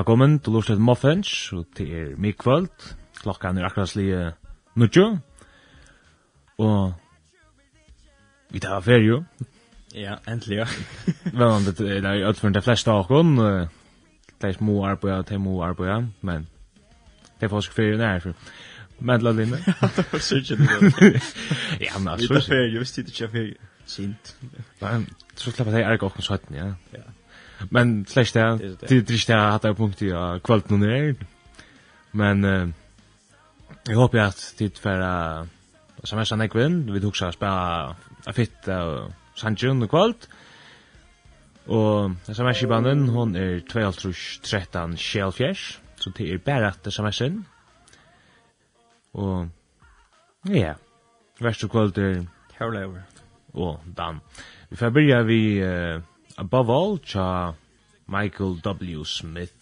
Velkommen til Lorsted Muffins, og til er mikvöld. Klokkan er akkurat slige nudjo. Og vi tar ferie. jo. Ja, endelig, ja. Vel, det er jo utført de fleste av okkon. Det er små arbeid, det er små arbeid, men det er faktisk ferie nær. for... Men la linne. Ja, det var sikkert det. Ja, men altså. Vi tar ferie, vi styrer ikke ferie. Sint. Men så slipper jeg ikke åkken 17, ja. Ja. Men slash det, det är inte att ha punkt i kvällt nu Men eh, jag hoppas at det för uh, som är sann ekvinn, vi tog sig å spille a fitt av Sanjun og kvällt. Og sms-kibanen, hon er 2.13 sjelfjers, så det er bare at sms-en. Og, ja, verste kvöld er... Herlever. Og Dan. Vi får byrja vi... Uh, above all cha Michael W. Smith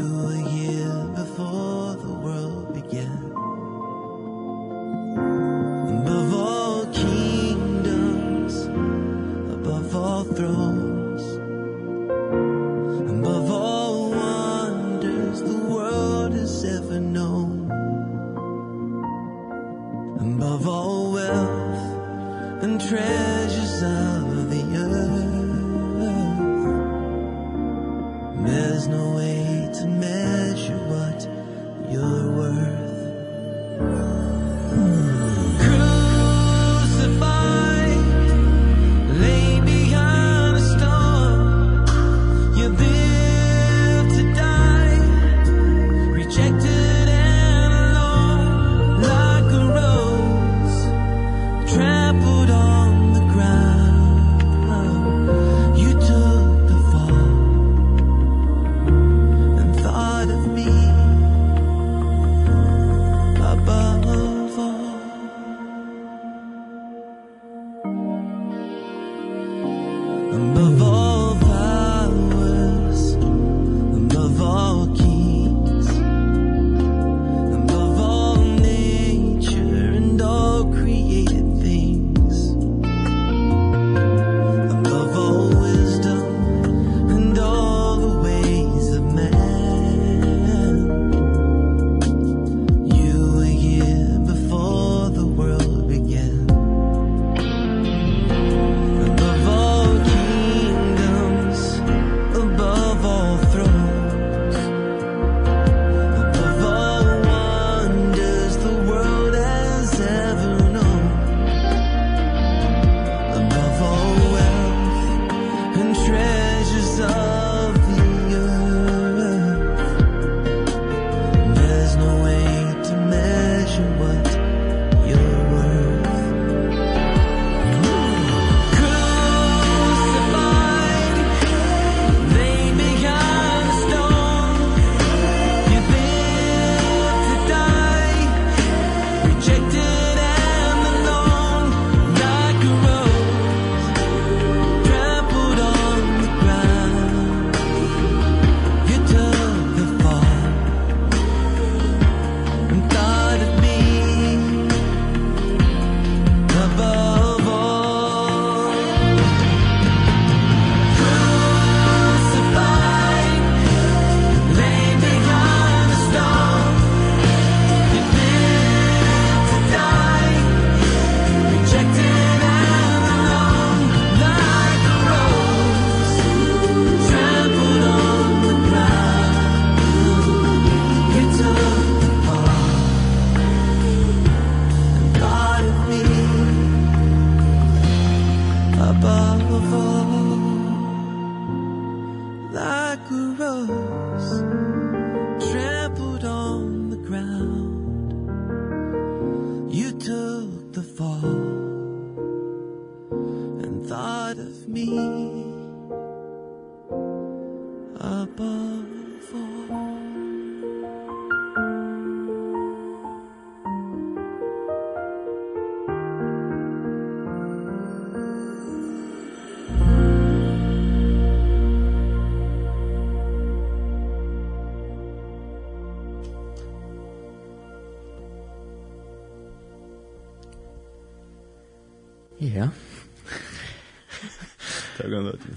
You a year before the world began.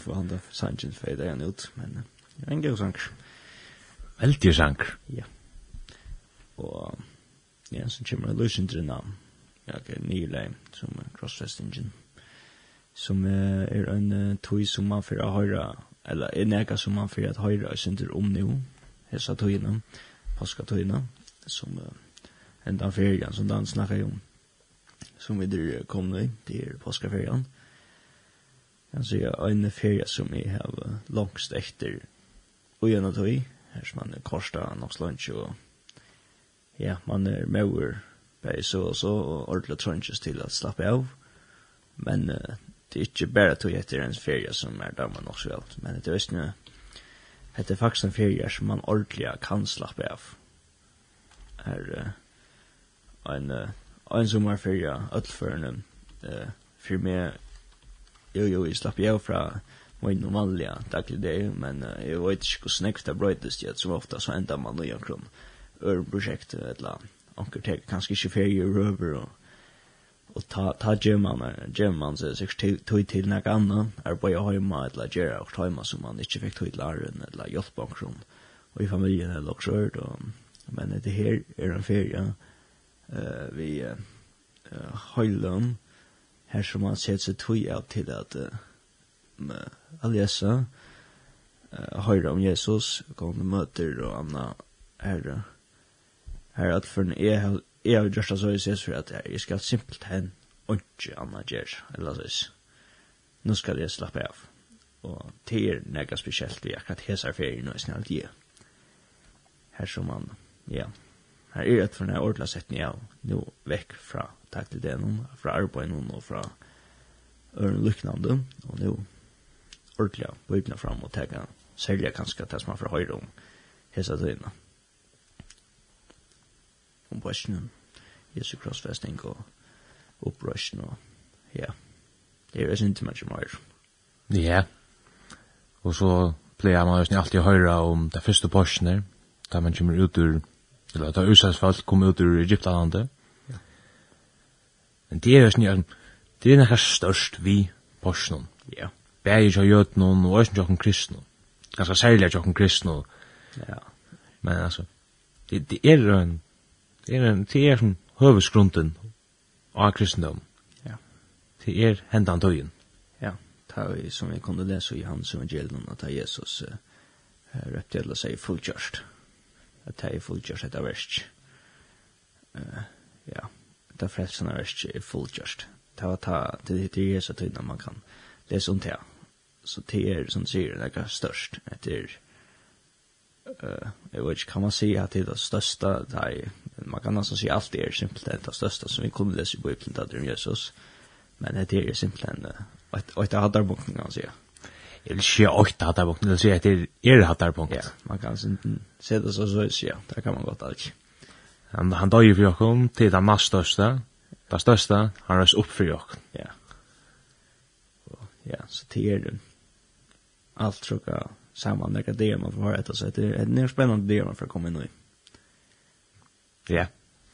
for han da sangen fade han ut, men ja, en god sang. Veldig sang. Ja. Og ja, så kommer det løsning til navn. Ja, ok, nye leim, som Crossfest Engine. Som uh, er en uh, tog som man får å høre, eller er nega som man får å høre, jeg synder om nå, hessa togina, paska togina, som uh, enda ferien som Dan snakker om, som vi der kom nu, det er paska ferien. Mm Alltså jag en ferie som jag har långst efter och gärna då i. Här som man korsar något lunch och ja, man är mer på så och så och ordentligt trunches till att slappa av. Men uh, det är inte bara tog efter en ferie som är där man också allt men det är just nu det är faktiskt en ferie som man ordentligt kan slappa av. Är uh, en uh, en sommarferie öllförande uh, för mig Jo, jo, jeg slapp jeg fra min normaliga daglig det men uh, jeg vet ikke hvor snakk det brøytest jeg, som ofta så enda man nøye kron øreprosjekt, eller anker tek kanskje ikke ferie røver, og og ta ta gemman gemman så sig tog til till något er bare på jag eller gera og hemma som man ikke inte fick till läraren eller hjelp omkring och i familjen eller också då men det her er en ferie. Uh, vi uh, höjlön her som han sett seg tog av til at uh, Alessa uh, høyre om Jesus, kom møter og anna her, Her at for jeg, jeg har gjort det så jeg ses for at jeg skal simpelt hen og ikke anna gjør, eller så Nå skal jeg slappe av. Og det er nega spesielt vi akkurat hesar ferien og snart snart Her som han, ja, Her er et for når ordla sett ni av, nå vekk fra takk til det noen, fra arbeid noen og fra øren lyknande, og nå ordentlig av bøybna fram og tega selja kanskje det som er fra høyre om hesa tøyna. Om bøsjene, Jesu krossfesting og opprøsjen og ja, det er sin til mye mer. Ja, og så pleier man jo alltid å høre om det første bøsjene, da man kommer ut ur eller at Israels folk kom ut ur Egyptalandet. Ja. Men det er jo sånn, det er nekka størst vi porsjonen. Ja. Bæg ikke av jødnån og også ikke kristnån. Ganske særlig ikke kristnån. Ja. Men altså, det, det er jo en, det er en, det er som høvesgrunden av kristendom. Ja. Det er hendan døyen. Ja, det er som vi kunne lese i hans evangelium at Jesus uh, reptila seg fullkjørst. Ja at det er fullgjørst etter verst. Uh, ja, det er frelsen av versk er fullgjørst. Det var ta, det det er så tydelig man kan lese om det. Så det er, som sier, det er størst. Det er, uh, jeg vet ikke, kan man si at det er det største, det er, man kan altså si alt det er simpelthen det største, som vi kunne lese i Bibelen, det er om Jesus. Men det er simpelthen, uh, og det og et adarbunkning, kan man si, ja eller åkta åtta hattar punkt, eller ske etter er hattar punkt. Ja, man kan se det så så, ja, det kan man godt alt. Han, han døy for jokken til det mest største, det største, han røs opp for jokken. Ja. Ja, så til er det alt trukka saman, det er det man får høre etter, så det er en spennende det man får komme inn i. Ja.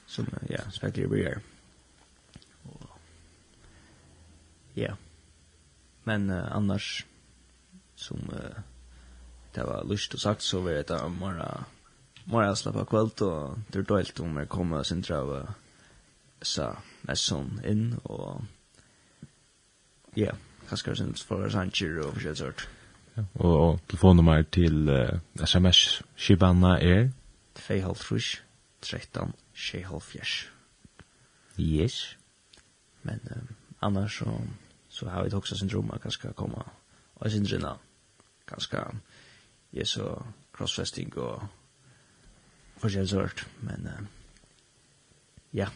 Som, ja, spekler vi er. Ja. Men uh, annars, som uh, det var lyst og sagt så var det där mora slapp av kveld, og det dåligt om jeg kommer sin tror jag så med sån in och ja kanske sen for sancher og forskjellig sort och, og telefonnummer till uh, sms-skibanna er? 2.5-13-6.5 Yes. Men um, annars så så har vi också syndrom att kanske komma och syndrina ganske Jesu krossfesting og forskjellsørt, men uh, ja.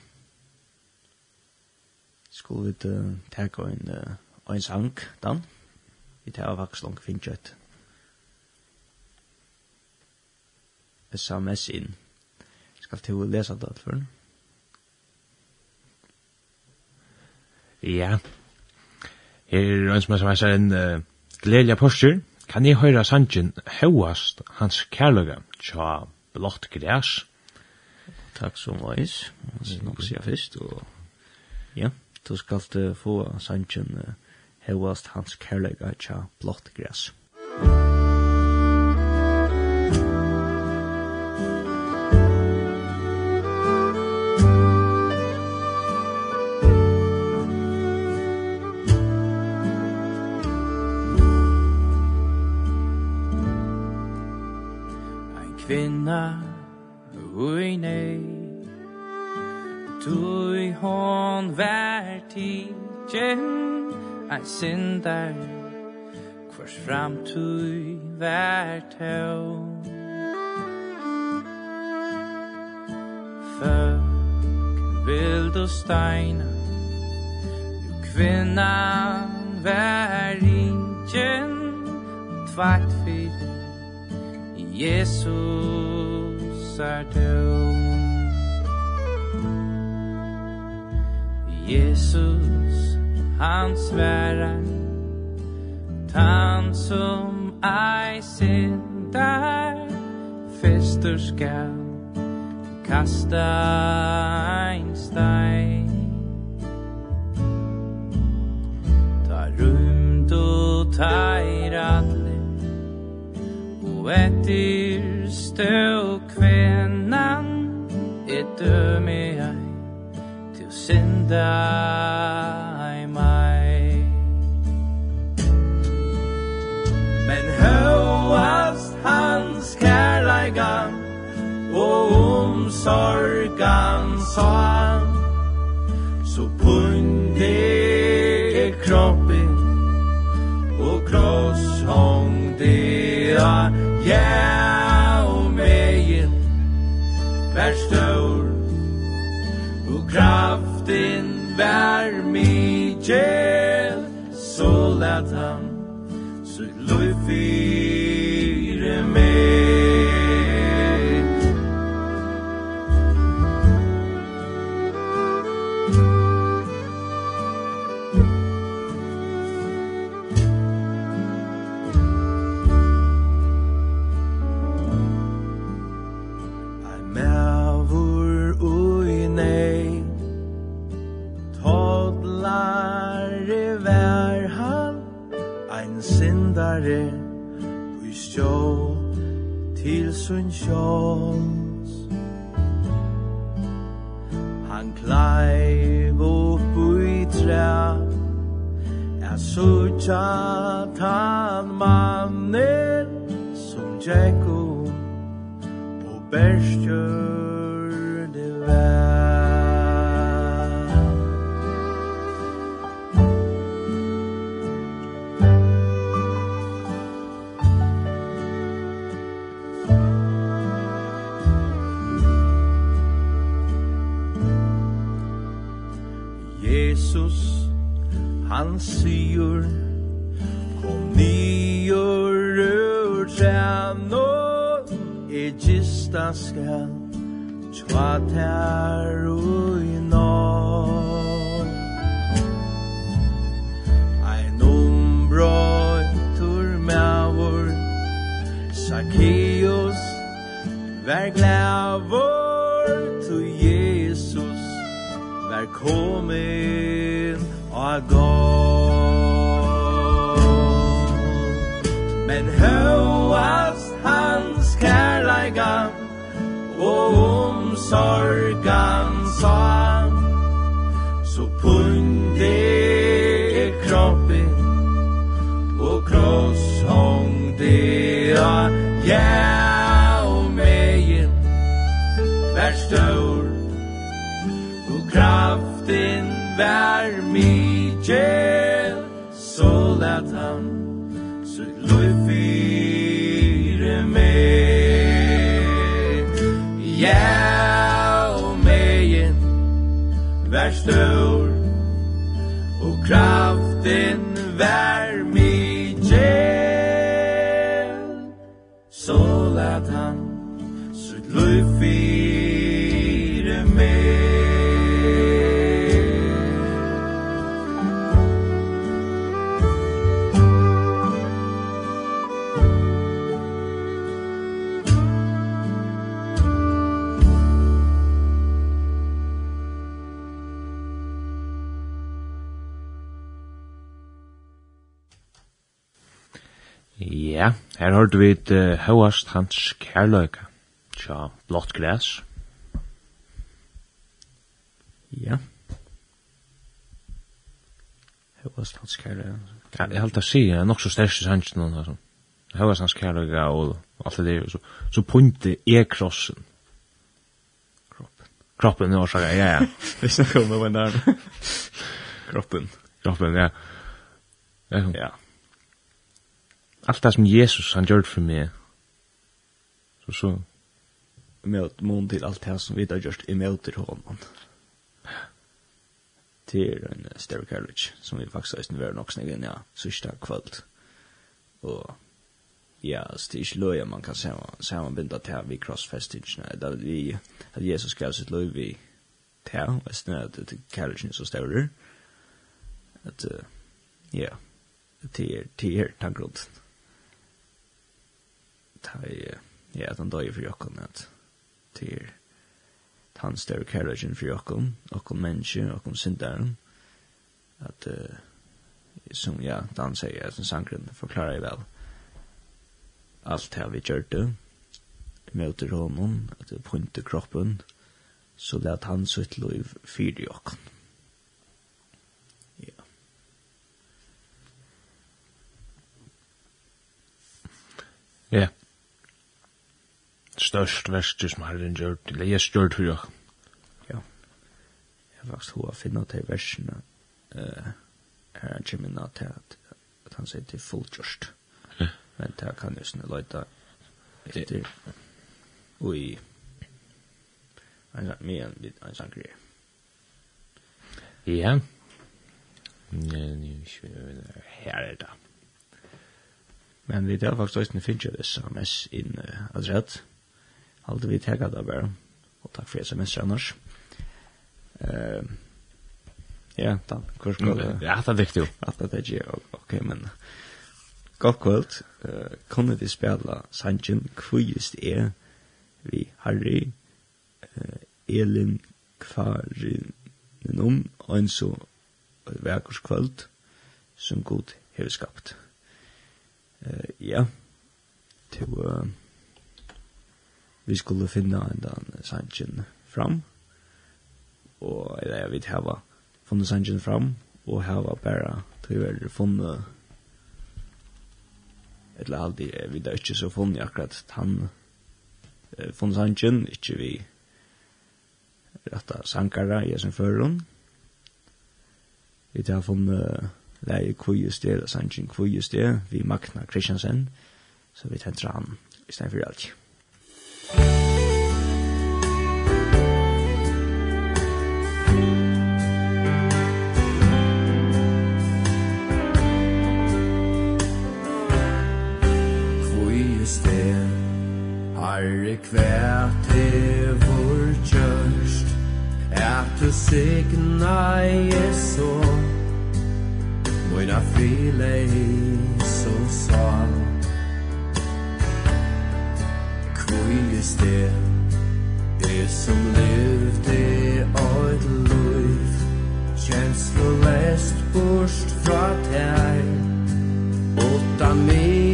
Skulle vi uh, teka en, uh, en sang, Dan? Vi tar av vakslång finnkjøtt. SMS inn. Skal til å lese det for den? Ja. Her er en som er som er en uh, gledelig postur. Ja. Kan jeg høyra sangen høyast hans kærlega tja blått græs? Takk som veis, nok sier fyrst, og ja, du skal få sangen Hauast hans kærlega tja blått græs. Musik syndar Hvers framtui vær tau Føk, vild og steina Jo kvinnan vær ingen Tvart fyr Jesus er tau Jesus han svärar Tan som ei sindar Festur skal kasta ein stein. Ta rumt og tair alle Og etter stå kvennan Et døme ei Til sindar sorgan sa Så punde er kroppen Og kross hong det a Ja og megin Vær stør Og kraften vær mykjel Så let han sun sjans Han kleiv upp ui trä. Jeg sutja tan mannen Som tjekko på berstjøn han syr Kom nyur ur tjano E gista skal Tva tær ui nor Ein umbrøytur mævur Zacchaeus Vær glævur Tu Jesus Vær komið. sorgan sa Så punde kroppen Og kross hongde a Ja og megin Vær stor Og kraften vær mykje Ja, her har du et uh, høyast hans kærløyka. Tja, blått græs. Ja. Høyast hans kærløyka. Ja, jeg halte å si, jeg er nok så størst i sannsyn noen altså. Høyast hans kærløyka og alt det der, så, så punte er krossen. Kroppen. Kroppen er årsaker, ja, ja. Vi snakker om det var en arm. Kroppen. Kroppen, ja. Ja. Ja allt det som Jesus han gjort för mig. Så så med mun till allt det som vi har gjort emot till honom. Till en större carriage som vi faktiskt har varit också igen, ja, sista kväll. Och ja, så det er ikke løy, man kan sammanbinda til vi vid da vi, at Jesus gav sitt løy vi til, og och det är att carriagen är så större. Att, ja, det er, det är, det är, ja, at han døy for jokken, at til han større kærlighet for jokken, jokken menneske, jokken syndaren, at uh, som ja, Dan sier, at den sangren forklarer jeg vel alt det vi gjør det, møter honom, at det pointer kroppen, så let han sitt liv fyre jokken. Ja. Ja. Yeah størst verste som har den gjort, eller jeg gjør for dere. Ja, jeg har faktisk hva finnet til versene, uh, her er ikke minnet til at, at han sier til fullgjørst. Ja. Men det kan jo sånne løyta etter, Ui. i, en sånn, med en, en sånn greier. Ja, her er det. Men vi tar faktisk også en finnes jo det samme inn adrett alt vi tega där bare. Og takk for sms annars. Eh Ja, da, hvor skal går. Ja, det er viktig jo. Att det är ju okej men gott kvöld. Eh kunde vi spela Sanchen kvist är vi Harry eh Elin Kvarin num ein så verkurskvöld som god hevur skapt. Eh ja. Til vi skulle finna den sanchen fram. Og eller jeg vet hava funnet sanchen fram, og hava bare tyver funnet eller aldri, jeg vet ikke så funnet akkurat han funnet sanchen ikke vi retta sankara i sin førun. Vi tar funnet leie kvujust det, sangen kvujust det, vi Magna Kristiansen, så vi tentra han i stedet for alltid. Herre kvært hevor kjørst Er du signa Jesu. Moina frile så sal. Kvøyes det Det som levde eit liv Kjenslelest bort fra teg Åtta mig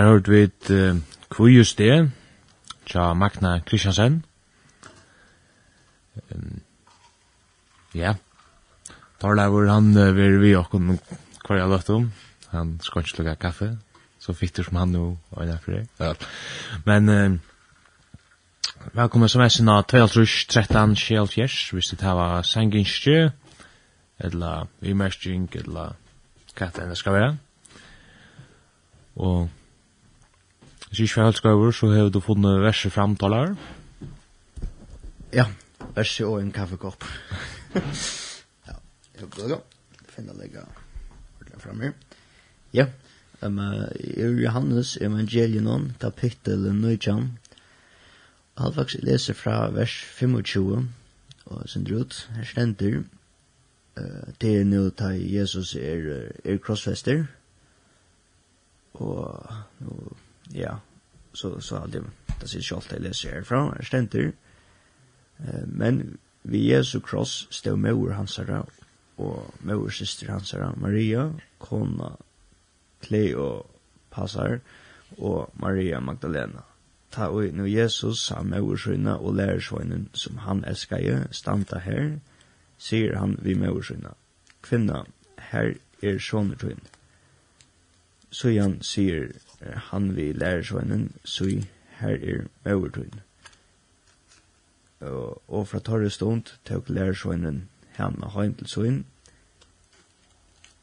Her har vi et uh, kvujus det, tja Magna Kristiansen. Ja, Torleivur, han uh, vil vi okkon kvar jeg løtt om. Han skal ikke lukka kaffe, så fitter som han nå og øyne for Ja. Men uh, velkommen som er sinna 12.13, 12.14, hvis du tar var sanginskjø, eller imersking, eller hva det enn det skal være. Og Hvis du ikke var så har du funnet verset framtaler. Ja, verset og en kaffekopp. ja, jeg håper det da. Finner legge ordentlig her. Ja, um, er Johannes evangelion, kapittel 19. Halvdags leser fra vers 25, og sender ut, her stender, uh, det er nå da Jesus er, er krossfester, og nå ja, så, så det, det sier ikke alt jeg leser herfra, er stenter. Men vi Jesu kross stod mor hans herre, og mor syster hans herre, Maria, kona, Cleo, Passar, og Maria Magdalena. Ta og nu Jesus, han mor sønne og lærersvønnen som han elsker, stanta her, sier han vi mor syna, Kvinna, her er sånne tøyne. Søyan sier han vi lærersvennen, søy her er overtøyen. Og, og fra torre stund tøk han og heim til søyen.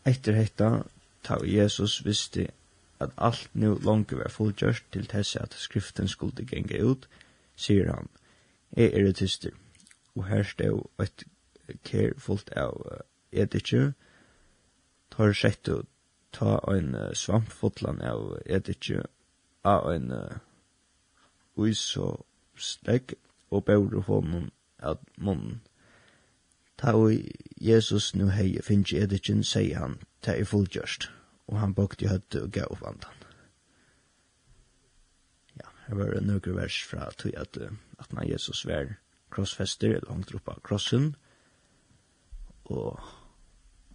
Etter hetta ta Jesus visste at alt nu langt var fullgjørst til tess at skriften skulle genge ut, sier han, jeg er et tyster, og her stod et kær fullt av etikje, tar sett ut ta ein svampfotlan av edikje av ein uis og stegg og bæru honom av munnen. Ta og Jesus nu hei finnje edikjen, sier han, ta i fullgjørst, og han bøkte høtte og gav vandan. Ja, her var det nøkker vers fra tog at, at man Jesus var krossfester, eller han droppa krossen, og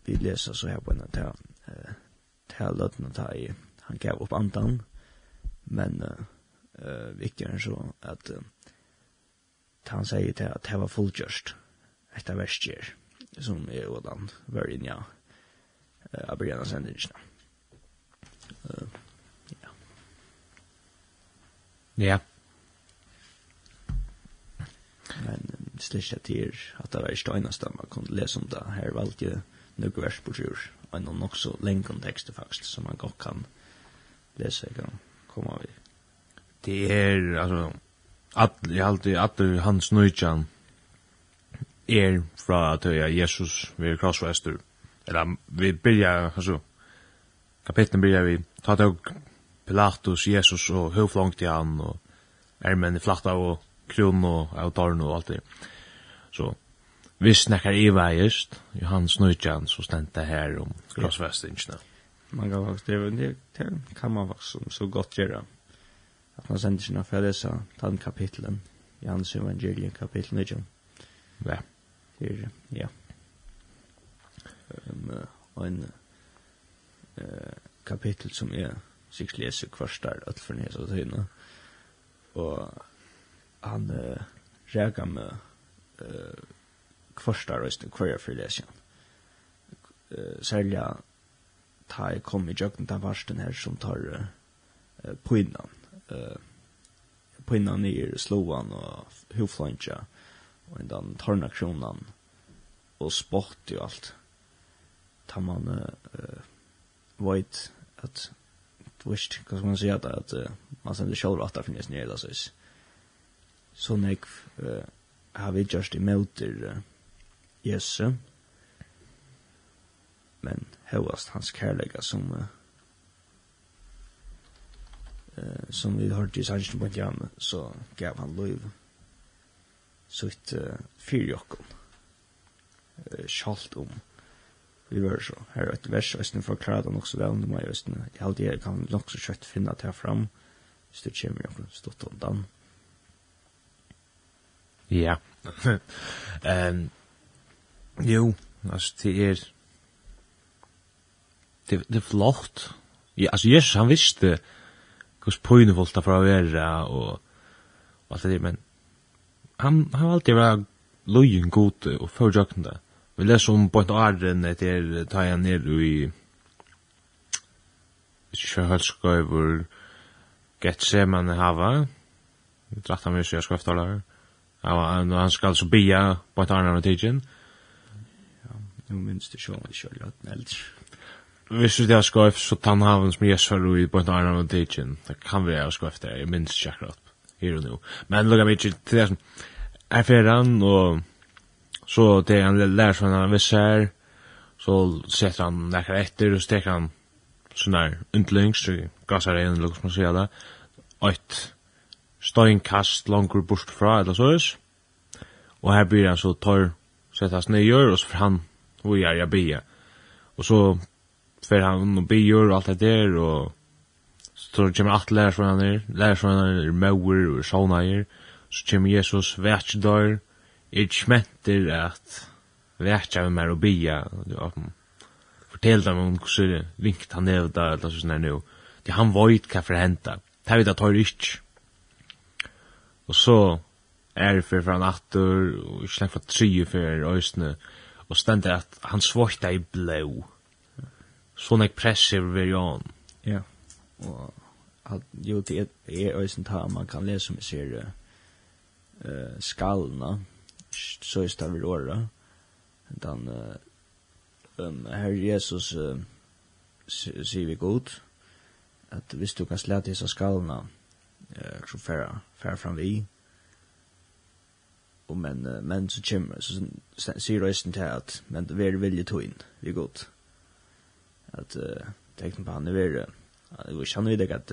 vi leser så her på en av til løtene ta i, han gav opp andan, men uh, viktigere enn så at uh, han sier til at det var fullgjørst etter verstjer som er og den var inn ja, uh, av begynne sendingsene. Uh, ja. Ja. Men slik at det er at det var ikke det eneste man kunne lese om det her valgte noe vers på sjur, en nok så lengon tekst faktisk som man godt kan läsa kan komma vi. Det är alltså jeg har alltid at hans nøytjan er fra at ja, Jesus ved korsfäster. Eller vi byrja, altså, kapitlen byrja vi ta tag Pilatus Jesus och hur i han och är men i flatta och kron och autorn og alt det. Så Vi snackar i vägest, Johannes Nujjan, så stända här om krossfästingarna. Man kan faktisk det, det kan man faktiskt så gott gjøre. Att man sender sina for å lese den kapitlen, i hans evangelien kapitel 19. Ja. Det ja. Um, en uh, kapitel som är sikkert leser kvarst der, at for nes och tøyne. Og han uh, reager med uh, första rösten kvar för läsjan. Eh sälja ta jeg kom i jøkken där varsten här som tar uh, på innan. Eh på innan i slåan och huvfluncha och en torna kronan och spott och allt. Tar man eh vet att twist kan man säga att att man sen det at det finnas nere där så så nek har vi just i motor Jesu. Men hevast hans kærlega som uh, uh, som vi hørte i sannsyn på jam, så gav han lov sutt uh, fyrjokken uh, sjalt om vi var så her er et vers østene forklarer det nok så vel om meg jeg kan nok så kjøtt finne det her fram hvis det kommer jeg stått undan. Ja. Um, Jo, altså, det er... Det, det er flott. Ja, altså, Jesus, han visste hos poinevolt fra å være, og, og alt det der, men han, han har alltid vært lojen god og forjøkende. Vi leser om på en åren etter ta jeg ned i Kjøhølskøyver Getseman hava, dratt han mye, jeg skal efterlager. Han skal så bia på en åren av tidsen, og nu minns det sjå, sjån i kjølgjøtten eldre. Hvis du det er skoift, så tann haven som jeg svar i på en annen av tidsin, det kan vi er skoif det, jeg minns ikke akkurat, her og nu. Men lukka mig til det som, er ferran, og så det han lär som han viss her, så setter han nekkar etter, og steker han sånn der undlings så gassar gasar in looks man ser där ett steinkast langur bort fra eller så is och här blir han så tar setter sättas ner og så får han och er jeg be. Og så fer han og byr og alt det der, og så tror jag kommer att lära från där, lära från där Mauer och Shaunair så kommer Jesus vart där ett smenter att värtja med mer och og fortell dem om hvordan vinkt han är der, eller sånn her nu det han vet kan förhänta det vet att tar ikke. Og så er det for han atter, og ikke och for tre för ösnen og stendur at han svøkta i blå. Så nek press over vi han. Ja, og at, jo, det er øysen ta, man kan lese om vi ser uh, skalna, så er det vi åra. Den, uh, um, her Jesus uh, sier vi god, at hvis du kan slete disse skalna, uh, så færre, færre fram vi, og men men så kommer så ser resten til at men det vil vilje to inn vi er godt. At uh, tenkte på han det vil jeg kjenner ikke at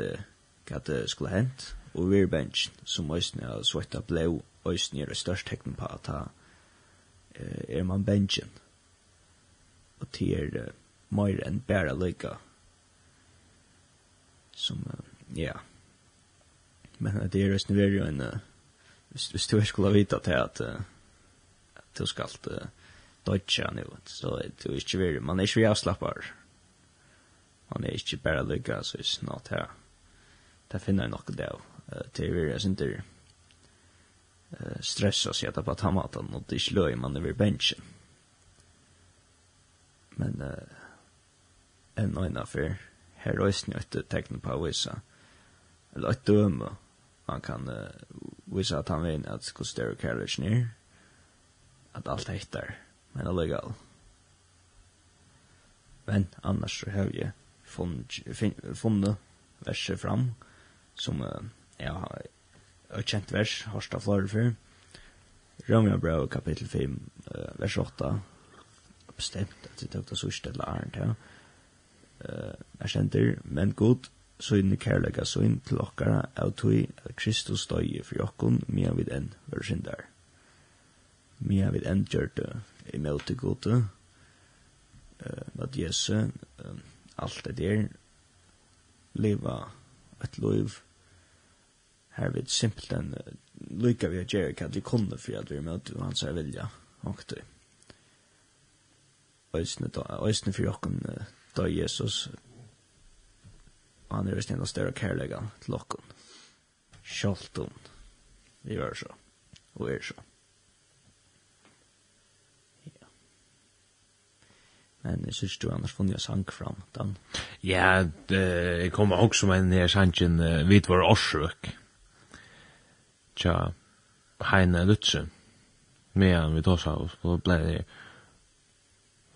at det skulle hent. Og vi er bench som øyne er svetta blå. Øyne er det største tenkte på at uh, er man benchen. Og til er uh, mer enn bare lykka som uh, ja. Men det er resten er jo en uh, hvis, hvis du skulle vite til at, at du skal uh, dodja nu, så er du ikke vir, man er ikke vir avslappar. Man er ikke bare lykka, så er det snart her. Det finner jeg nok det av. Det er vir, jeg synes det stress stressa sig på tamatan och det slöj man över benchen. Men eh en och en affär här röstnötte tecken på vissa. Eller ett döme. Man kan uh, visa at han vet at hvordan det er kærlighet nir, at alt hittar, men illegal. Men annars så har jeg funnet verset fram, som uh, jeg har et kjent vers, Harstad Flore for, Romeo Brau, kapittel 5, uh, vers 8, bestemt at det tok det sørste til Arndt, ja. Uh, jeg kjenter, men god, søgne kærlega søgn til okkara av tui at Kristus døye for jokkun mia vid enn vår syndar. Mia vid enn gjørte i møte gode, uh, at Jesu, uh, alt det der, leva et loiv, her vid simpelthen, uh, lykka vi at gjerra at vi kunne for at vi er møte hans er vilja, okkte. Øysne, øysne for jokkun uh, da Jesus Og han er vist enda større kærlega til okken. Sjoltum. Vi var så. Og er så. Ja. Men jeg synes du annars funnet jeg sang fram den. Ja, det, jeg kommer også med en her sangen uh, Vit var årsøk. Tja, Heine Lutze. Medan vi tar seg, og ble det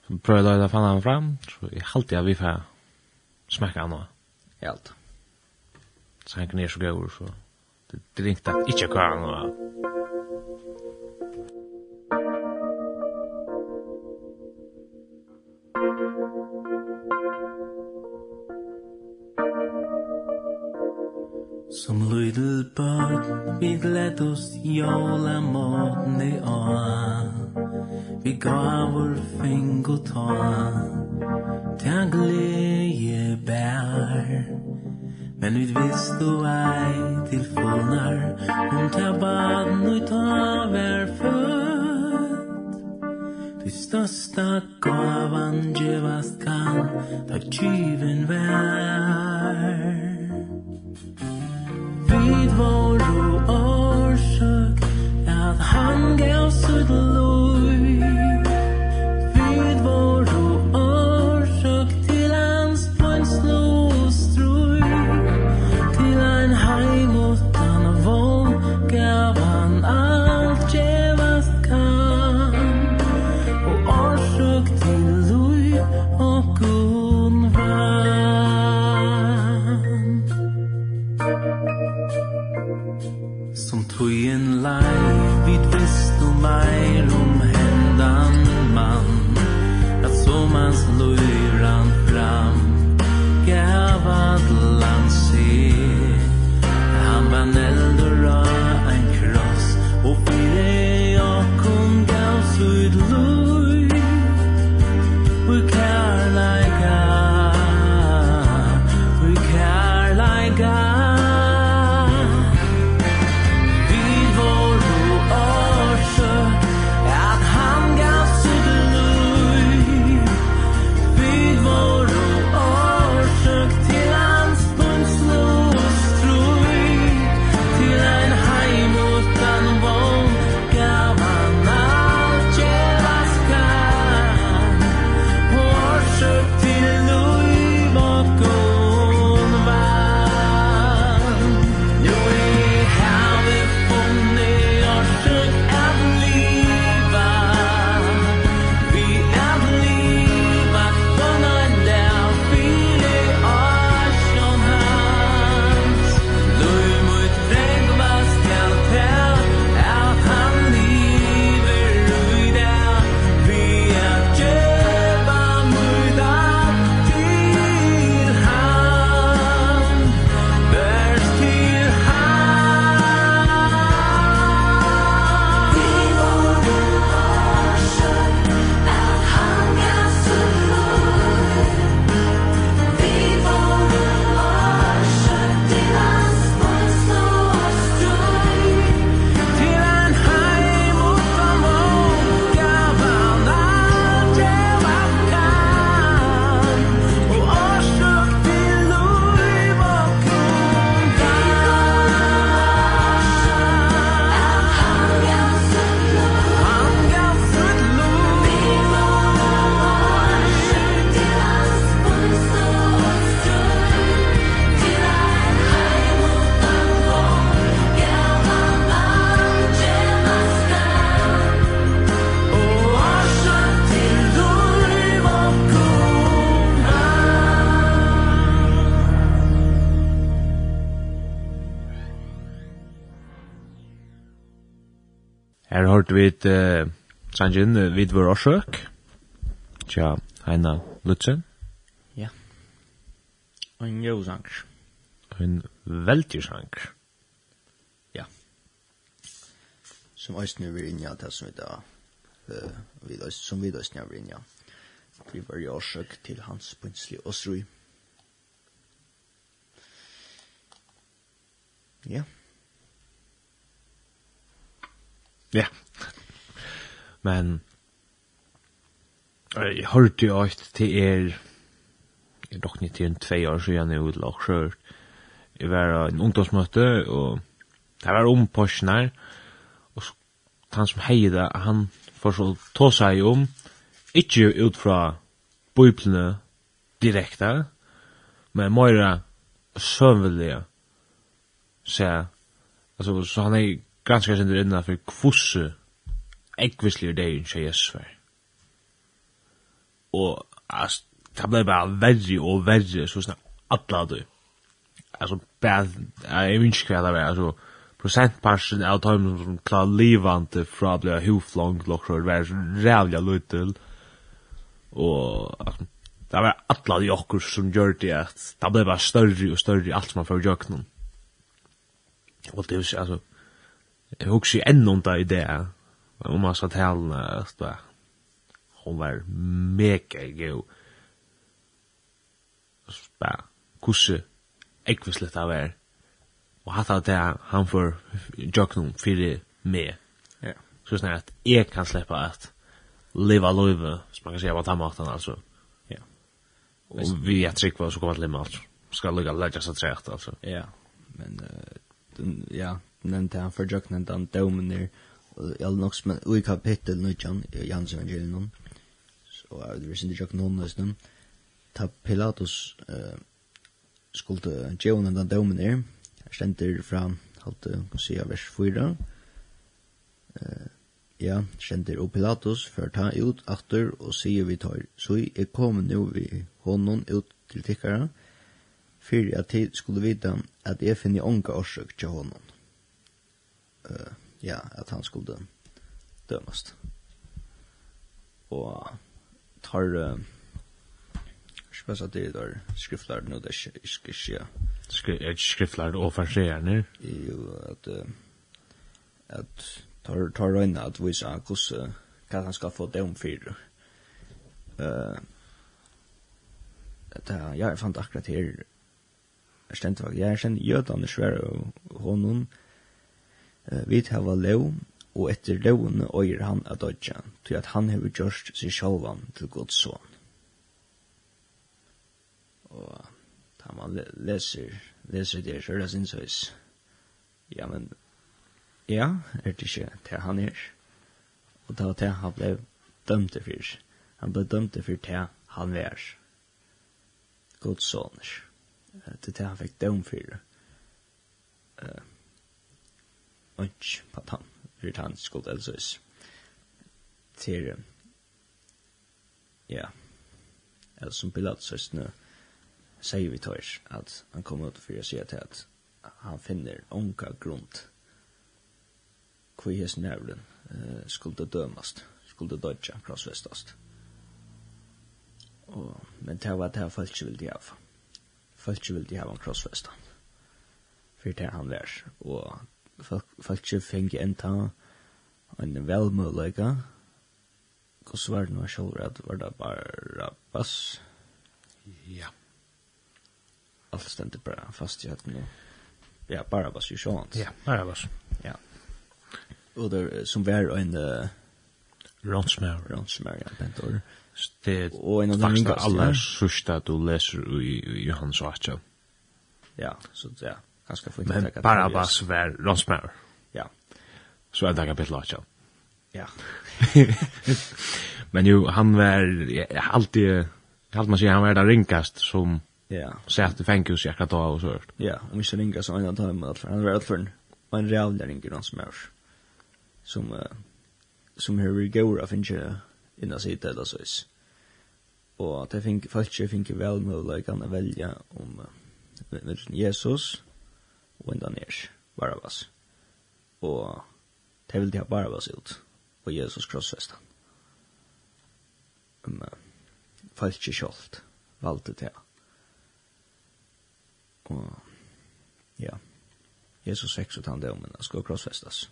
Prøvde å løyda fann han fram, så jeg halte jeg vi får smekke noe i allt. Så han knär så går så det ringte ikke hva han var. Som lydel barn, vi gled oss jola måten i åa Vi gav vår fing og ta Ta gled Men vi visst du ej till fullnar Hon bad nu taver född Det största vid uh, Sanjin vid vår årsøk. Tja, Heina Lutzen. Ja. Og en Ein En veldig sang. Ja. Som øyne vi rinja, det som vi da, uh, som vi da øyne vi rinja. Vi var i årsøk til hans pynsli Åsrui. Ja. Ja men jeg hørte jo at til er jeg dok ni til en tvei år siden jeg utla og skjørt. Jeg var en ungdomsmøte og det var om Porsche og han som heier det han får så ta seg om ikke ut fra bøyplene direkte men Moira søvnvillige så altså så han er ganske sindur innan for kvosse ekvislig er degen til Jesus var. Og altså, det ble bare verre og verre, så sånn alle du. Altså, bare, jeg vet ikke hva det var, altså, prosentparsen av tøymen som klar livante fra å bli huflong, lokker, var rævlig luttel, og altså, det var alla de okkur som gjør det at det ble bare større og større alt som man får gjøk noen. Og det er jo altså, jeg husker enn om det i det, om man sa talene, at det, hon var mega god. Spa, kusse, ekvislet av er. Og hatt av det han får joknum fyrir meg. Ja. Så snart at jeg kan sleppa at leva loive, som man kan säga på tammaten altså. Ja. Och vi är tryckva så kommer det limma alltså. Ska lugga lägga sig trätt alltså. Ja, men uh, den, ja, den där han för joknen, den domen där eller nok som i kapittel 19 i Jans evangelion. Så er det visst ikke noen nesten ta Pilatus eh, skulle djevne den domen er. Her stender fra halte kan si av vers 4 eh, ja stender og Pilatus for ta ut atter og sier vi tar så jeg kom nu vi honom ut til tikkara fyrir at tid skulle vita at jeg finner onka årsøk til honom eh, ja, at han skulle dømast. Og tar uh, spes at det er skriftlærd nå, det er ikke ikke skje. Er skriftlærd og farserende? Jo, at, uh, at tar, tar røyna at vise han hvordan, hva han skal få dem for. Uh, det er, jeg fant akkurat her, jeg stendte faktisk, jeg kjenner jødene svære og honom, Vi hava lov, og etter lovene øyer han at dødja, til at han hever gjørst seg sjálvan til Guds son. Og da man leser, leser det, så er det sin søys. Ja, men, ja, er det ikke til han er? Og det var det han ble dømt for. Han ble dømt for til han var. Guds son. Det er det han fikk døm for. Uh, ønsk patan, fyrir han skuld elsos til ja. Eller som pilatsøstene sier vi tørs at han kommer ut for å si til at han finner onka grund hvor hes nævlen eh, skulle dømast skulle dødja krossvestast. Og men det var det folk ikke ville ha folk ikke ville ha en krossvestan. For det han vær og folk fengi enta en velmøleika. Hvordan var det nå selv at var det bare bass? Ja. Alt stendte bare fast i hatt nå. Ja, bare bass jo sånn. Ja, bare bass. Ja. Og det som var en... Uh, Ronsmær. Ronsmær, ja, Bentor. Det og en av de ringast. Faktisk aller sørste du leser i Johans Vatja. Ja, så ja ganska fint. Men Barabbas var ronsmär. Ja. Så är det kapitel 8. Ja. Men jo, han var alltid allt man säger han var där rinkast som ja. satt i fängelse jag kan ta och så. Ja, om vi ska ringa så en annan time att han var allt för en real där ringa ronsmär. Som uh, som hur vi går av inte innan sitt eller så is. Og att jag fick folk jag fick väl möjligheten att välja om uh, Jesus og enda ners, Barabbas. Og det vil de ha Barabbas ut, og Jesus krossfesta. Men falt ikke kjoldt, valgte det. Og ja, Jesus fikk så tann det om, han skulle krossfestas.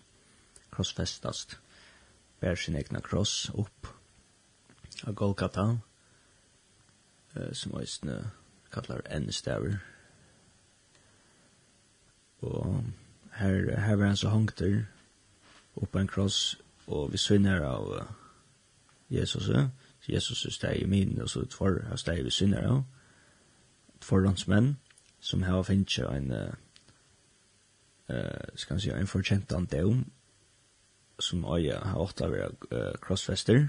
Krossfestast. Bær sin egna kross opp av Golgata, som også kallar endestavr, Og her, her var han så hongt der, oppe en kross, og vi svinner av uh, Jesus, uh, Jesus er steg i min, og så tvor er steg vi svinner av, tvor landsmenn, som har finnet en, uh, uh, skal man si, en forkjentan deum, som øya har åtta vera uh, krossfester,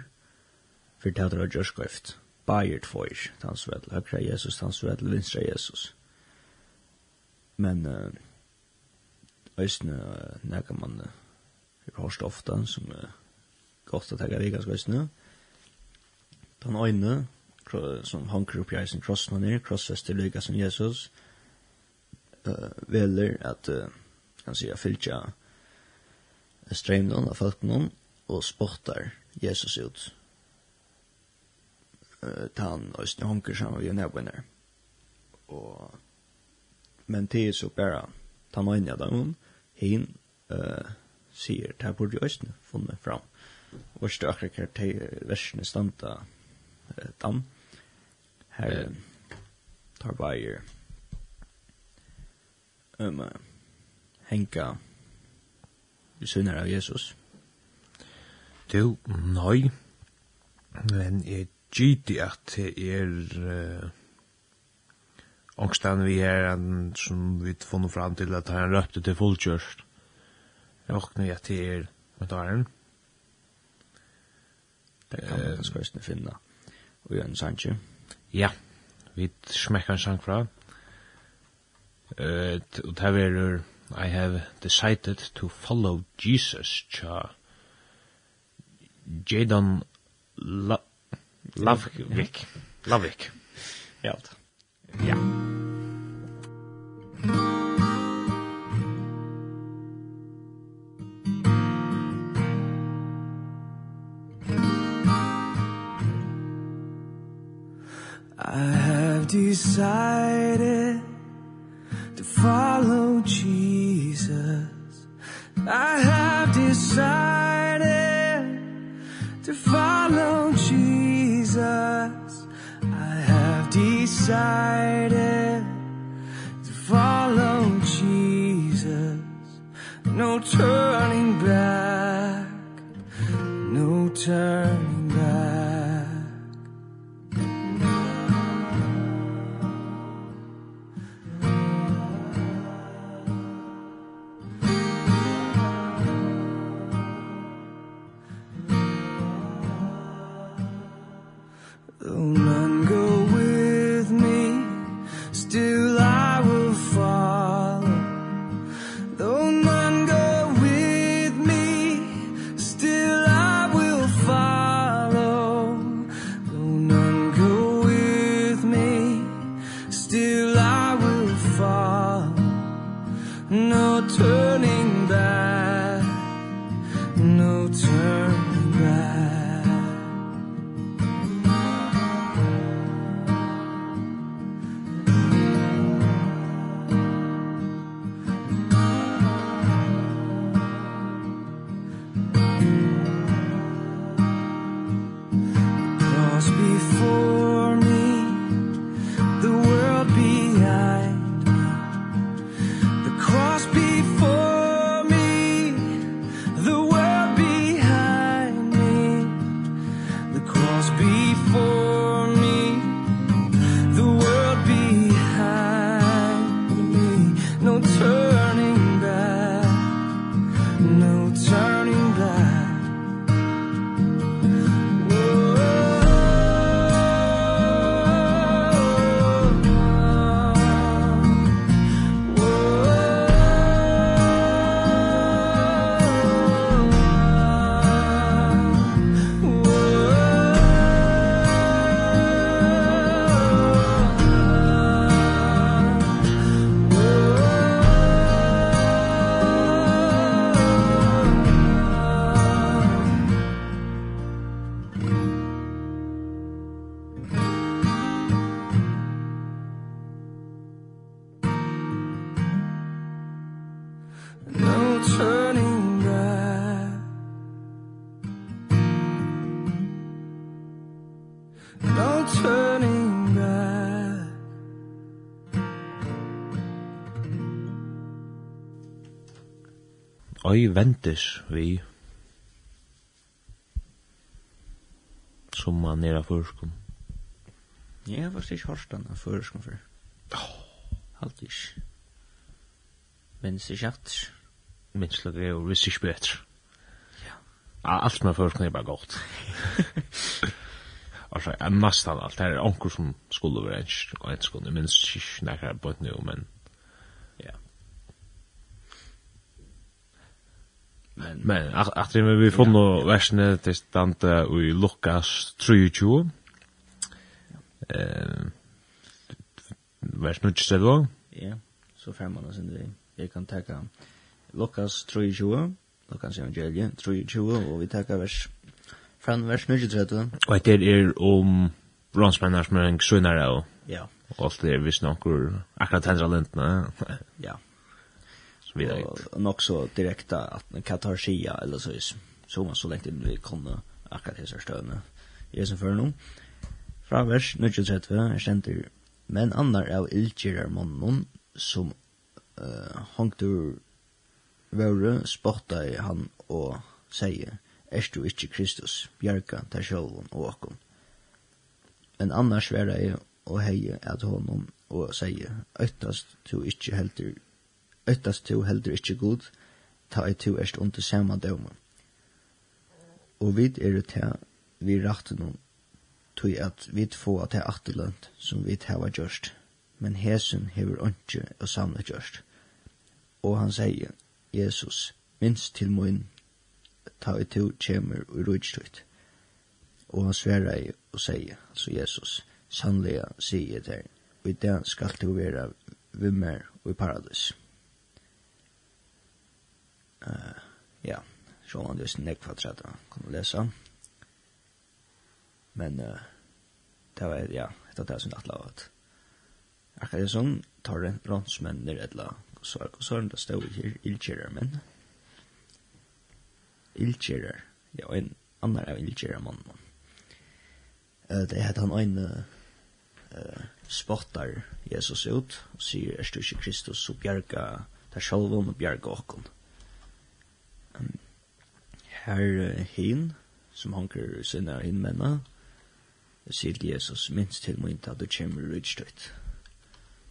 for det hadde vært jørskoift, bajer tvoir, tans vel, høyre Jesus, tans vel, vinstre Jesus. Men, uh, Øysene nekker man vi har ofta som er godt å tenke rikas øysene. Den øyne, som hanker opp i sin krossen og ned, krossfest til som Jesus, uh, veler at, uh, kan si, jeg fylker strømnen av folkene, og spottar Jesus ut. Uh, ta han øysene hanker sammen vi er nedbøyner. Og, men det er så bare, ta noen av dem, det, hin uh, sier, det her burde jo også funnet fram. Vørste akkurat her til versene standa uh, dem. Her tar bare um, henka i synder av Jesus. Du, nei, men jeg gyti at det er... Uh ångstan vi er en, som vi funnet fram til at han røpte til fullkjørst. Jeg åkne jeg til kommentaren. Det kan man uh, skal finne. Og gjør en sannsje. Ja, vi smekker en sang fra. Uh, og det er I have decided to follow Jesus, tja. Jadon La Lavik. Lavik. Ja, det. Ja. I have decided to follow Jesus I have decided to follow Jesus I have decided turn ei ventis vi som man er av førskum. Ja, Jeg var ikke hørt den av førskum før. Oh. Halt ikke. Men det er ikke at. Minns ikke det, og visst ikke bedre. Ja. Alt med førskum er bare godt. Altså, jeg nesten alt. Det er onker som skulle være en skole. Jeg minns ikke nærkere på et nu, men... Ja. Men men att vi vi får nog väsna till stanta i Lukas 3:20. Eh Vers nu inte det Ja, så fem man sen det. Jag kan ta Lukas 3:20, Lukas evangelie 3:20 och vi tar vers från vers 23. Och det är om bronsmännar som är en sunnare. Ja. Och allt det är visst några akkurat händer lentna. Ja vidare. Och också direkta att Katarsia eller så is. Så man så länge vi kunde akkurat hesa stövna. Jag som för nu. Fra vers 930 ständer men annar av ildgjerar mannen som uh, hanktur vore spotta i han og sier Er du ikke Kristus, bjerga ta sjølven og åkken. Men annars vera jeg og heie at honom og sier Øytast du ikkje heldur øttast to heldur ikkje god, ta ei to erst under saman døme. Og vid er det til vi rakt noen, tog at vi få at det atterlønt som vi hava gjørst, men hesen hever ikke og samle gjørst. Og han sier, Jesus, minst til moin, ta ei to kjemer og rujtstøyt. Og han sverar og sier, altså Jesus, sannlega sier jeg der, og i det skal du være vimmer og i paradis. Uh, ja, så han just nekk for at jeg kunne lese. Men uh, det var, ja, det var det som atla var at akkurat sånn tar det rent bronsmenner eller så er det stå i ilkjører menn. Ilkjører, ja, en annan av ilkjører mann. Uh, det heter han en uh, spottar Jesus ut og sier, er du ikke Kristus, så bjerga, det er sjalvom og bjerga åkken. Mm her hin, som hanker sinna hin menna, sier Jesus, minst til min at du kommer rydstøyt.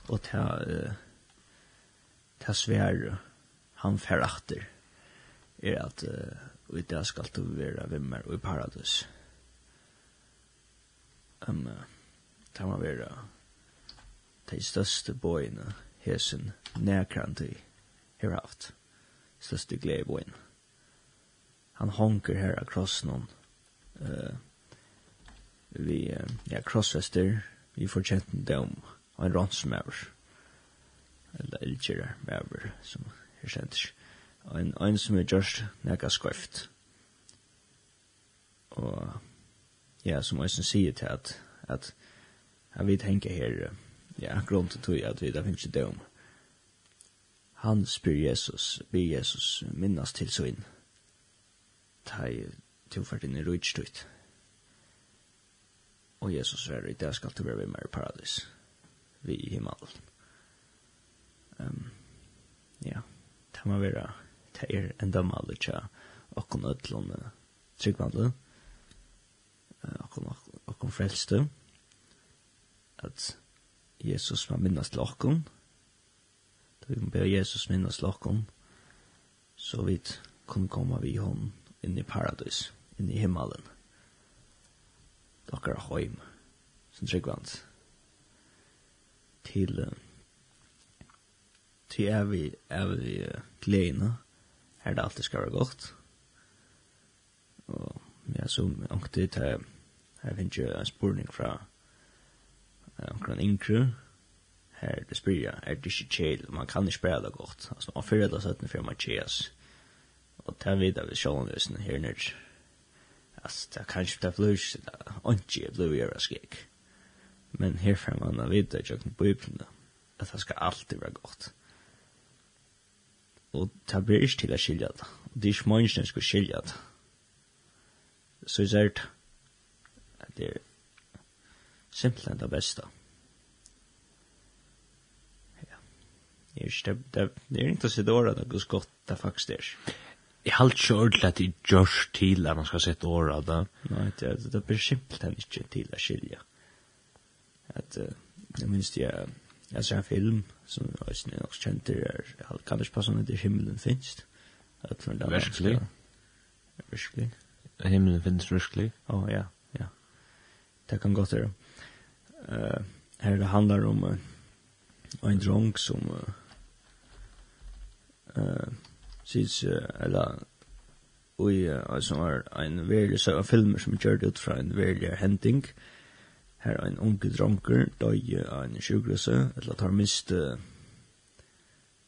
Og ta, ta svær han ferachter, er at uh, i det skal du være vimmer og i paradis. Um, ta man være de største bøyene hesen nærkrant i her haft. Største glede bøyene han honker her av krossen uh, vi uh, ja, krossfester vi får dem og en ransmæver eller elgjere mæver som her kjenter og en, en som er gjørst nega skrift og ja, som Øysen sier til at at jeg vil tenke her ja, grunn til tog at vi da finnes ikke han spyr Jesus, ber Jesus minnas til så inn ta i tilfært inn i rujtstøyt. Og Jesus er i det skal til være med i paradis, vi i himmel. Um, ja, det må være, det er enda dømmelig tja, okkon ødlån tryggvandle, okkon, okkon frelste, at Jesus må minnas til okkon, da vi må be Jesus minnas til okkon, så vidt kunne komme vi hon inn i paradis, inn i himmelen. Dokkar heim, som tryggvand, til, til er vi, evig, evig gledene, her det alltid skal være godt. Og ja, som ångtid, her, her finnes jo en spurning fra omkring omkran inkru, her det spyrir, er det ikke kjel, man kan ikke spela godt, altså man fyrir det sånn, for man kjellas, Og det vet jeg vi sjålen her nødt. Altså, det er kanskje det blir ikke, det er ikke blir skik. Men herfra man av vidt det ikke på at det skal alltid vera gott. Og det blir ikke til å skilja det. Og det er som skal skilja det. Så jeg at det er simpelthen det beste. Ja. Det er ikke det, det, det det går at det er godt det. Jeg har ikke ordentlig at det gjørs til at man skal sette året av det. Nei, det, det blir simpelthen ikke til å skilje. At, uh, jeg minns det, jeg, jeg ser en film som jeg er nok kjent til, jeg kan ikke passe om det himmelen finnes. Virkelig? Virkelig. Himmelen finnes virkelig? Å, oh, ja, ja. Det kan godt være. Uh, her det handler om uh, en dronk som uh, uh, sies, eller ui, som var ein veldig så søv filmer som gjør ut fra en veldig hending. Her er en unge dronker, døy av en sjukrøse, eller tar mist,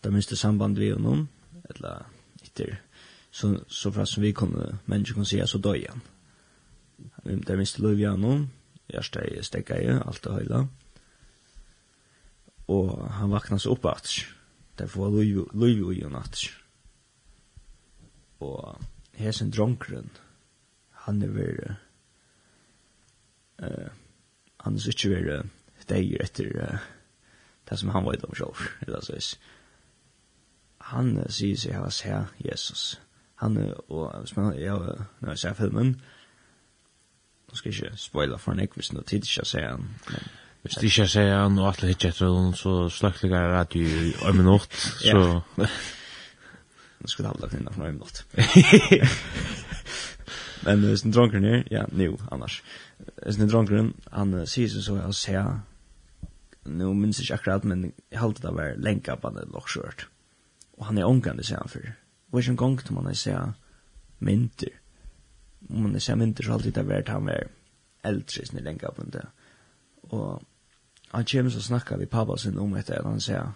tar mist samband vi honom, eller etter, så, så fra som vi kunne, mennesker kunne sige, så døy han. Det mist lov vi honom, jeg er stekka i, alt det høyla. Og han vaknas opp at, derfor var lov i honom at, og hesen dronkren, han er ver uh, han er ikke ver deir etter uh, det som han var i om sjolv, eller så is. Han uh, sier seg hva sier Jesus. Han er, og hvis man, ja, når jeg ser filmen, nå skal jeg ikke spoila for en ek hvis noe tid ikke sier han, men Hvis det ikke sier han og alle hittet etter henne, så sløkligar radio i en minutt, så... nu skulle han lagt in några minuter. Men det är en dronker ner, ja, nu annars. Det är en dronker, han säger så jag ser nu minns jag inte akkurat men jag har alltid varit länka på det lockskört. Och han är ångande säger han för. Och en gång till man säger mynter. Om man säger mynter så har alltid det var han var äldre sin länka på det. Och han kommer så snackar vi pappa sin om det han säger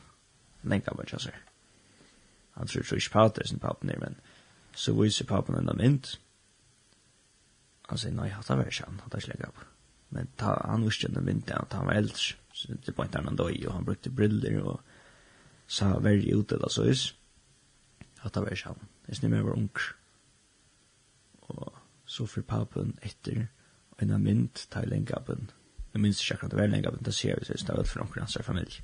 länka på det så han tror ikke på det sin pappen er, men så viser pappen en mynd. Han sier, nei, hatt av var ikke han, hatt av slik opp. Men ta, han visste ikke mynd mynten, at han var eldre, så det var ikke han døy, og han brukte briller, og sa veldig ut det, så is. Hatt av var ikke han, jeg snill meg var ung. Og så fyr pappen etter, og en mynt tar lengapen, jeg minns ikke akkurat det var lengapen, det ser vi, så det var for noen hans familie,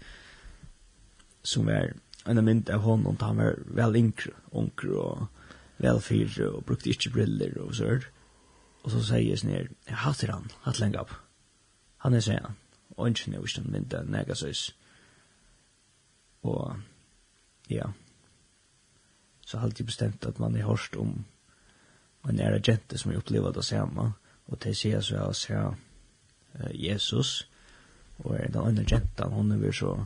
som var en mynd av honom, han var vel yngre, yngre og vel fyre, og brukte ikke briller og så och Og så sier jeg sånn her, jeg hater han, hatt lenge opp. Han er sånn, og ikke nå ikke den mynd av nega och Og, ja, så har jeg bestemt at man er hørst om en ære jente som jeg opplevde det samme, og til sier så jeg ser Jesus, og er den andre jenten, hun er så,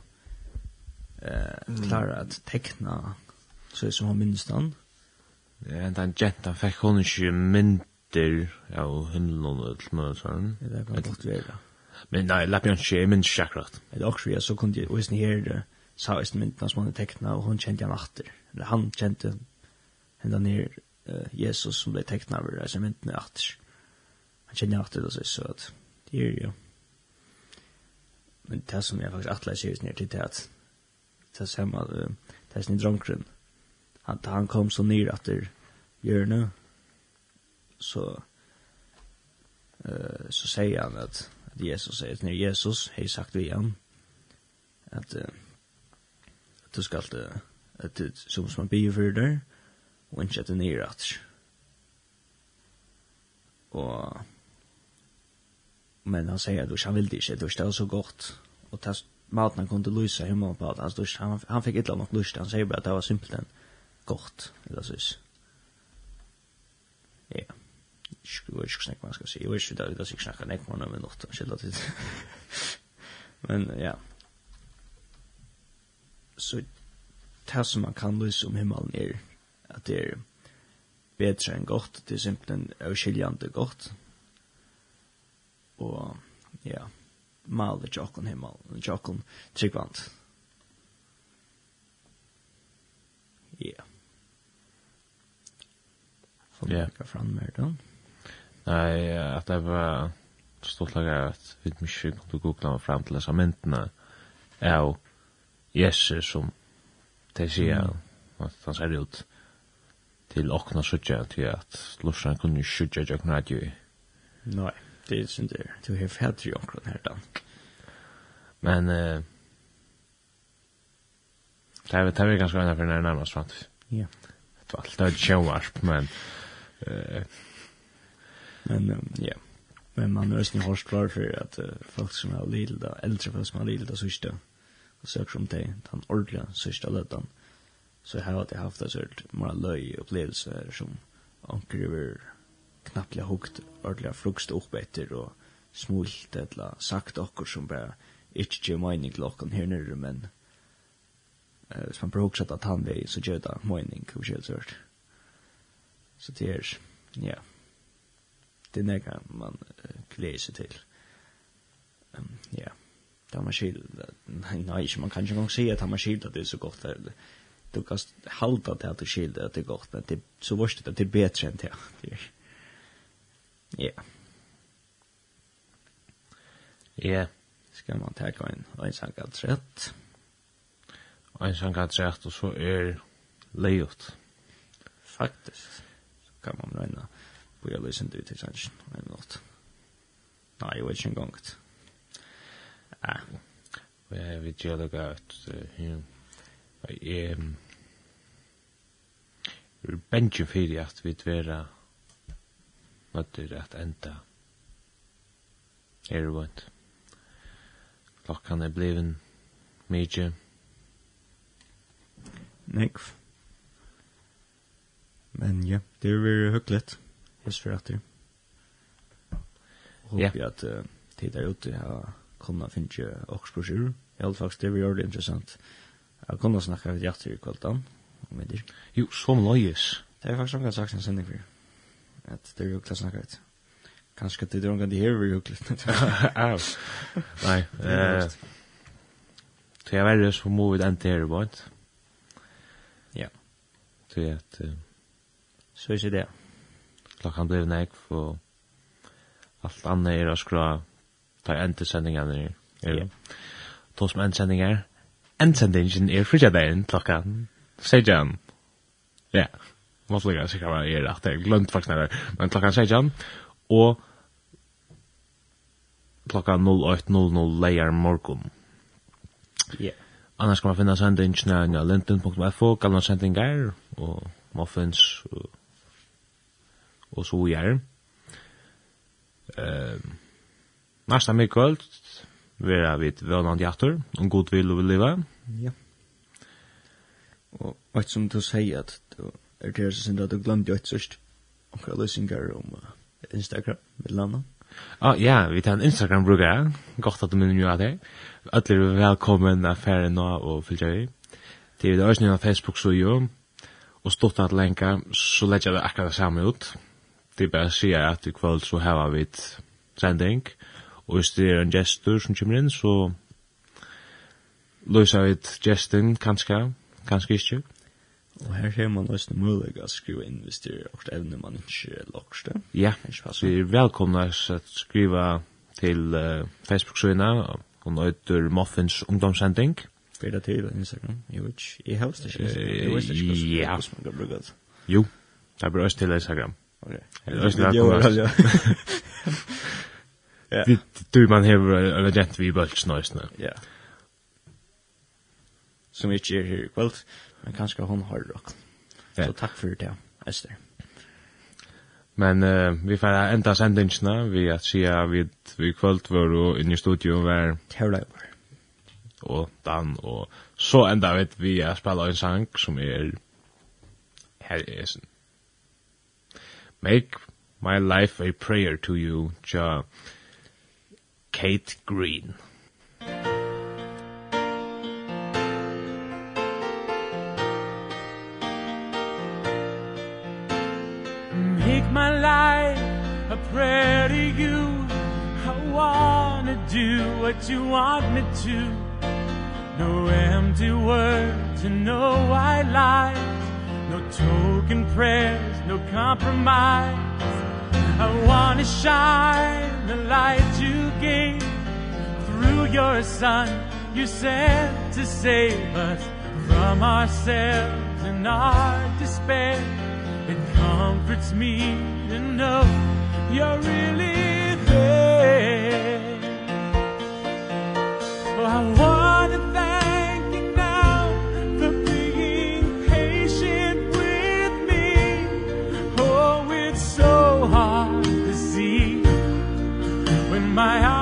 eh klara att teckna så som hon minns den. Ja, den jenta fick hon ju mynter av himlen och allt möjligt sån. Det kan gott vara. Men nej, läpp jag inte min chakrat. Det också jag så kunde ju visst ni här så är mynten som hon teckna och hon kände han åter. Eller han kände ända ner Jesus som blev tecknad över det alltså mynten åter. Han kände åter det så så att det är ju. Men det som jag faktiskt attlar sig ner till det att det man det sin drunkren han han kom så ner att det gör nu så eh så säger han att att Jesus säger när Jesus har sagt vi han att att du ska att det som som be för där och inte att ner att och men han säger att han vill det inte, det är så gott och test maten han kunde lysa himlen på hans dusch. Han, han fick illa något lust. Han säger bara att det var simpelt en gott. Eller så is Ja. Jag vet inte vad man ska säga. Jag vet inte vad jag ska snacka. Nej, man har med något. Källat ut. Men ja. Så det som man kan lysa om himlen är att det är bättre än gott. Det är simpelt en överskiljande gott. Och ja mal i tjokken himmel, i tjokken tryggvand. Ja. Yeah. Får yeah. du fram mer då? Nei, at det var stort laga at vi mykje kunne googla meg fram til dessa myndene av Jesus som de sier at han ser ut til okna sutja til at lorsan kunne sutja jo radio i. Nei det är synd det. Du har fett ju också här då. Men eh Det är det är ganska nära för när närmast fram. Ja. Det var alltid ett showasp men eh men um, ja. Men man är ju hårt klar för att uh, folk som är lilla, äldre folk som har lidit så just och söker om det den ordliga sista lötan. Så här har jag haft en sort mer löj upplevelse som anker över knapplega hukt ordliga frukst upp etter og smult eller sagt okkur som bara ikke gjør mening til okkur her nere, men uh, hvis man bara huksat at han vei, så gjør det mening, hva skjer det Så det er, ja, det er nega man uh, gleder seg til. Um, ja, det er man skil, nei, nei, ikke, man kan ikke engang si at han man skil at det er så godt, det du kan halda til at du skil at det er godt, men det, så vorst det at det er bedre enn det, det er Ja. Ja, skal man ta en en sang av trett. En sang av trett, og så er layout. Faktisk. Så kan man regna på jeg lysen ut til sannsyn, en minutt. Nei, jeg vet ikke engang. Ja. Og jeg vet ikke lukka at jeg er bengen fyrir at vi tvera nødder at enda. Er vant. Klokkan er bliven mykje. Nekv. Men ja, det er veldig høyklett. Hest for at det. Håper jeg at uh, tid er ute har kunnet finne åksbrosjur. I alle fall, det vi veldig interessant. Jeg kunne snakke litt hjertet i kvalitan. Jo, som løyes. Det er faktisk noen sagt en sending for at det er jo klassen akkurat. Kanskje det er omgang de her er jo klassen. Nei. Så jeg verre så må vi den til her. Ja. Så jeg at... Så er det det. Klokkan blir nek, og alt annet er å skra ta endesendingene her. Ja. Då som endsendinger. Endsendingen er fritjadagen klokkan 16. Ja. Yeah. Vad så jag ska vara är rätt. Jag glömt faktiskt när men klockan 16 och klockan 08.00 lejer morgon. Ja. Yeah. Annars kan man finna sändningarna på linten.fo, gamla sändningar och muffins och, och så vidare. Ehm uh, nästa mycket vera vid vånand jatter, om god vil og vil leva. Ja. Og, og som du sier at du er det så synd at du glemte jo et sørst omkring løsninger om Instagram vil landa. Ah, ja, vi tar en Instagram-bruker. Godt at du minner jo av det. Alle er velkommen av ferien nå og fylgjer vi. Det er det også nye Facebook, så jo, Og stått at lenka, så legger det akkurat samme ut. Det er bare å si at i kveld så har vi et sending. Og hvis det er en gestur som kommer inn, så løser vi et gesten, kanskje, kanskje ikke. Og her har man også en mulighet å skrive inn hvis det er også evne man ikke lager det. Ja, vi er velkomne å skrive til uh, Facebook-søgene og nå etter Muffins ungdomssending. Fyr det til Instagram, jeg vet ikke, jeg helst ikke, jeg vet ikke hvordan man kan bruke det. Jo, det er også til Instagram. Ok. Det er også velkomne. Du, man har en agent vi bølg snøysene. Ja. Som ikke er her i kveld. Ja men kanskje hon har rock. Ja. Så takk for det, Esther. Men uh, vi får enda sendingsna, vi at sia vi, vi kvöld var og i studio var Terleibar og Dan og så enda vet vi at spela en sang som er her er Make my life a prayer to you, ja Kate Green. make my life a prayer to you. I wanna do what you want me to. No empty words and no white lies. No token prayers, no compromise. I wanna shine the light you gave. Through your son you sent to save us From ourselves and our despair. It comforts me to know you're really there. Oh, I want to thank you now for being patient with me. Oh, it's so hard to see when my eyes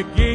you give